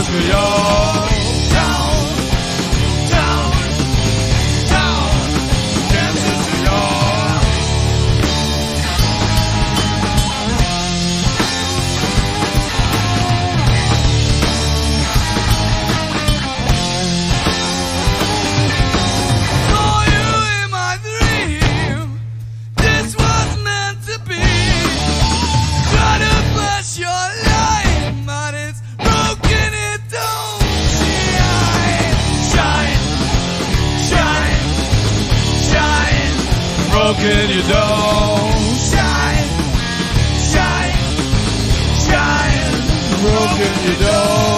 Montreal. Broken, you don't Shine, shine, shine, Broken, you don't.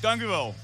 Dank u wel.